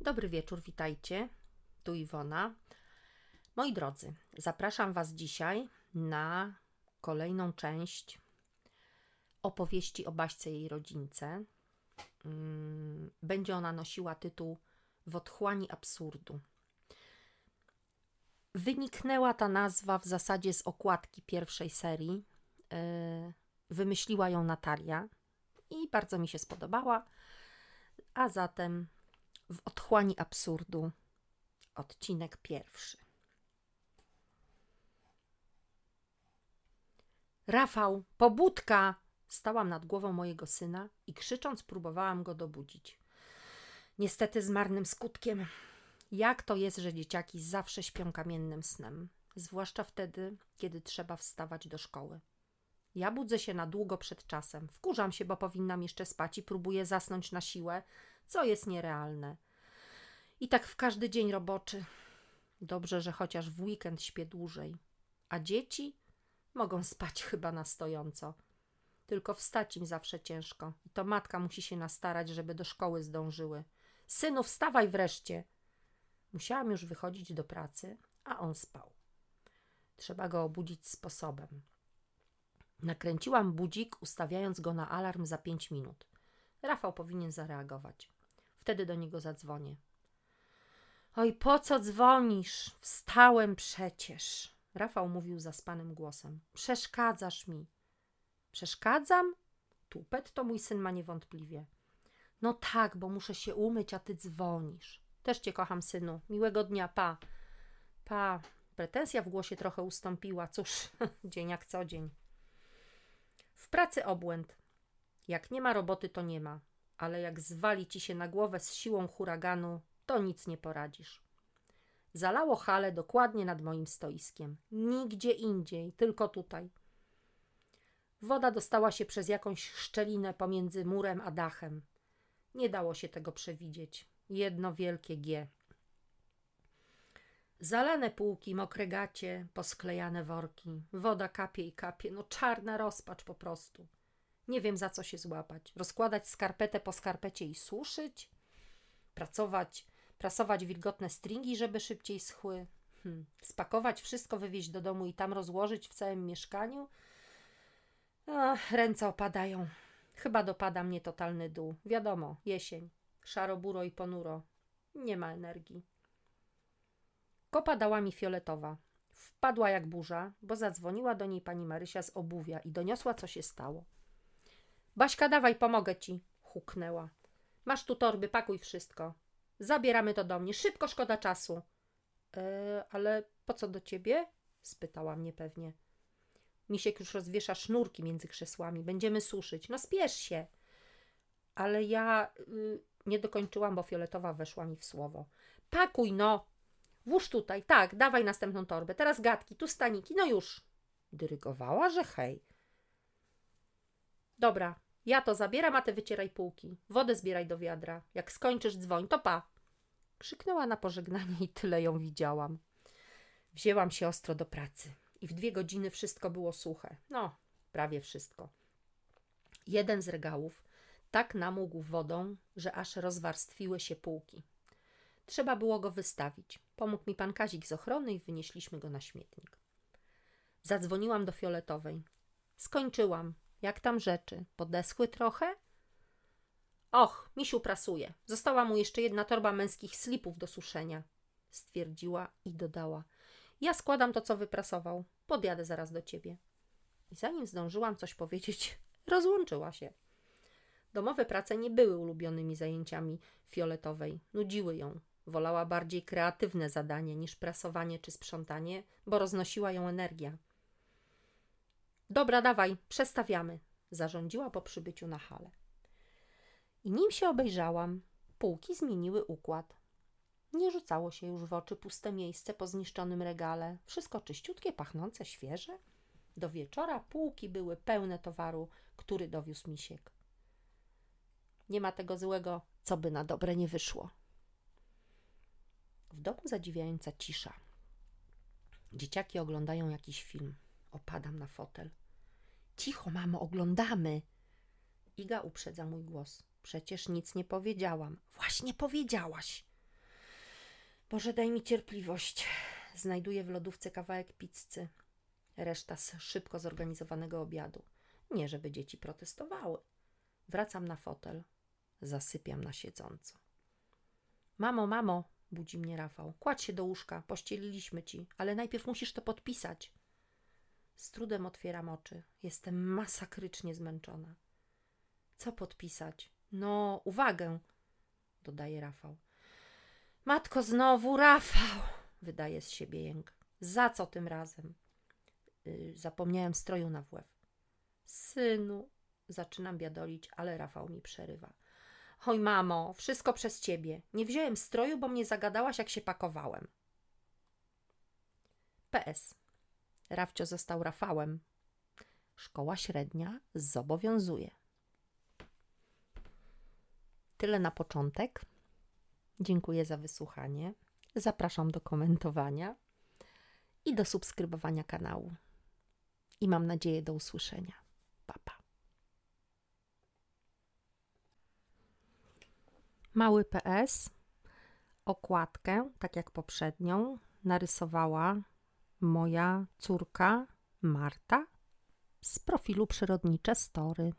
Dobry wieczór, witajcie. Tu Iwona. Moi drodzy, zapraszam Was dzisiaj na kolejną część opowieści o Baśce i jej rodzince. Mm, Będzie ona nosiła tytuł W otchłani absurdu. Wyniknęła ta nazwa w zasadzie z okładki pierwszej serii. Yy, Wymyśliła ją Natalia i bardzo mi się spodobała. A zatem w otchłani absurdu, odcinek pierwszy. Rafał, pobudka! Stałam nad głową mojego syna i krzycząc próbowałam go dobudzić. Niestety z marnym skutkiem. Jak to jest, że dzieciaki zawsze śpią kamiennym snem, zwłaszcza wtedy, kiedy trzeba wstawać do szkoły. Ja budzę się na długo przed czasem. Wkurzam się, bo powinnam jeszcze spać i próbuję zasnąć na siłę, co jest nierealne. I tak w każdy dzień roboczy. Dobrze, że chociaż w weekend śpię dłużej. A dzieci mogą spać chyba na stojąco. Tylko wstać im zawsze ciężko. I to matka musi się nastarać, żeby do szkoły zdążyły. Synu, wstawaj wreszcie! Musiałam już wychodzić do pracy, a on spał. Trzeba go obudzić sposobem. Nakręciłam budzik, ustawiając go na alarm za pięć minut. Rafał powinien zareagować. Wtedy do niego zadzwonię. Oj, po co dzwonisz? Wstałem przecież. Rafał mówił zaspanym głosem. Przeszkadzasz mi. Przeszkadzam? Tupet to mój syn ma niewątpliwie. No tak, bo muszę się umyć, a ty dzwonisz. Też cię kocham, synu. Miłego dnia, pa. Pa. Pretensja w głosie trochę ustąpiła. Cóż, dzień jak co dzień. W pracy obłęd. Jak nie ma roboty, to nie ma. Ale jak zwali ci się na głowę z siłą huraganu, to nic nie poradzisz. Zalało halę dokładnie nad moim stoiskiem. Nigdzie indziej, tylko tutaj. Woda dostała się przez jakąś szczelinę pomiędzy murem a dachem. Nie dało się tego przewidzieć. Jedno wielkie G. Zalane półki, mokre gacie, posklejane worki. Woda kapie i kapie. No czarna rozpacz po prostu. Nie wiem za co się złapać. Rozkładać skarpetę po skarpecie i suszyć? Pracować, prasować wilgotne stringi, żeby szybciej schły? Hmm. Spakować wszystko, wywieźć do domu i tam rozłożyć w całym mieszkaniu? Ach, ręce opadają. Chyba dopada mnie totalny dół. Wiadomo, jesień. Szaro, buro i ponuro. Nie ma energii. Kopa dała mi fioletowa. Wpadła jak burza, bo zadzwoniła do niej pani Marysia z obuwia i doniosła, co się stało. Baśka, dawaj, pomogę ci, huknęła. Masz tu torby, pakuj wszystko. Zabieramy to do mnie. Szybko, szkoda czasu. E, ale po co do ciebie? spytała mnie pewnie. Misiek już rozwiesza sznurki między krzesłami. Będziemy suszyć. No spiesz się. Ale ja y, nie dokończyłam, bo fioletowa weszła mi w słowo. Pakuj no. Włóż tutaj. Tak, dawaj następną torbę. Teraz gadki, tu staniki. No już. Dyrygowała, że hej. Dobra, ja to zabieram, a ty wycieraj półki. Wodę zbieraj do wiadra. Jak skończysz, dzwoń, to pa. Krzyknęła na pożegnanie i tyle ją widziałam. Wzięłam się ostro do pracy i w dwie godziny wszystko było suche. No, prawie wszystko. Jeden z regałów tak namógł wodą, że aż rozwarstwiły się półki. Trzeba było go wystawić. Pomógł mi pan Kazik z ochrony i wynieśliśmy go na śmietnik. Zadzwoniłam do fioletowej. Skończyłam. Jak tam rzeczy? Podeschły trochę? Och, misiu prasuje. Została mu jeszcze jedna torba męskich slipów do suszenia, stwierdziła i dodała. Ja składam to, co wyprasował. Podjadę zaraz do ciebie. I zanim zdążyłam coś powiedzieć, rozłączyła się. Domowe prace nie były ulubionymi zajęciami fioletowej. Nudziły ją. Wolała bardziej kreatywne zadanie niż prasowanie czy sprzątanie, bo roznosiła ją energia. Dobra, dawaj, przestawiamy, zarządziła po przybyciu na halę. I nim się obejrzałam, półki zmieniły układ. Nie rzucało się już w oczy puste miejsce po zniszczonym regale. Wszystko czyściutkie, pachnące, świeże. Do wieczora półki były pełne towaru, który dowiózł misiek. Nie ma tego złego, co by na dobre nie wyszło. W domu zadziwiająca cisza. Dzieciaki oglądają jakiś film. Opadam na fotel. Cicho, mamo, oglądamy. Iga uprzedza mój głos. Przecież nic nie powiedziałam. Właśnie powiedziałaś. Boże, daj mi cierpliwość. Znajduję w lodówce kawałek pizzy. Reszta z szybko zorganizowanego obiadu. Nie, żeby dzieci protestowały. Wracam na fotel. Zasypiam na siedząco. Mamo, mamo, budzi mnie Rafał. Kładź się do łóżka, pościeliliśmy ci, ale najpierw musisz to podpisać. Z trudem otwieram oczy. Jestem masakrycznie zmęczona. Co podpisać? No, uwagę, dodaje Rafał. Matko, znowu Rafał, wydaje z siebie jęk. Za co tym razem? Yy, zapomniałem stroju na włew. Synu, zaczynam biadolić, ale Rafał mi przerywa. Oj, mamo, wszystko przez ciebie. Nie wziąłem stroju, bo mnie zagadałaś, jak się pakowałem. PS. Rafcio został Rafałem. Szkoła średnia zobowiązuje. Tyle na początek. Dziękuję za wysłuchanie. Zapraszam do komentowania i do subskrybowania kanału. I mam nadzieję do usłyszenia. Pa, pa. Mały PS. Okładkę, tak jak poprzednią, narysowała moja córka Marta z profilu Przyrodnicze Story.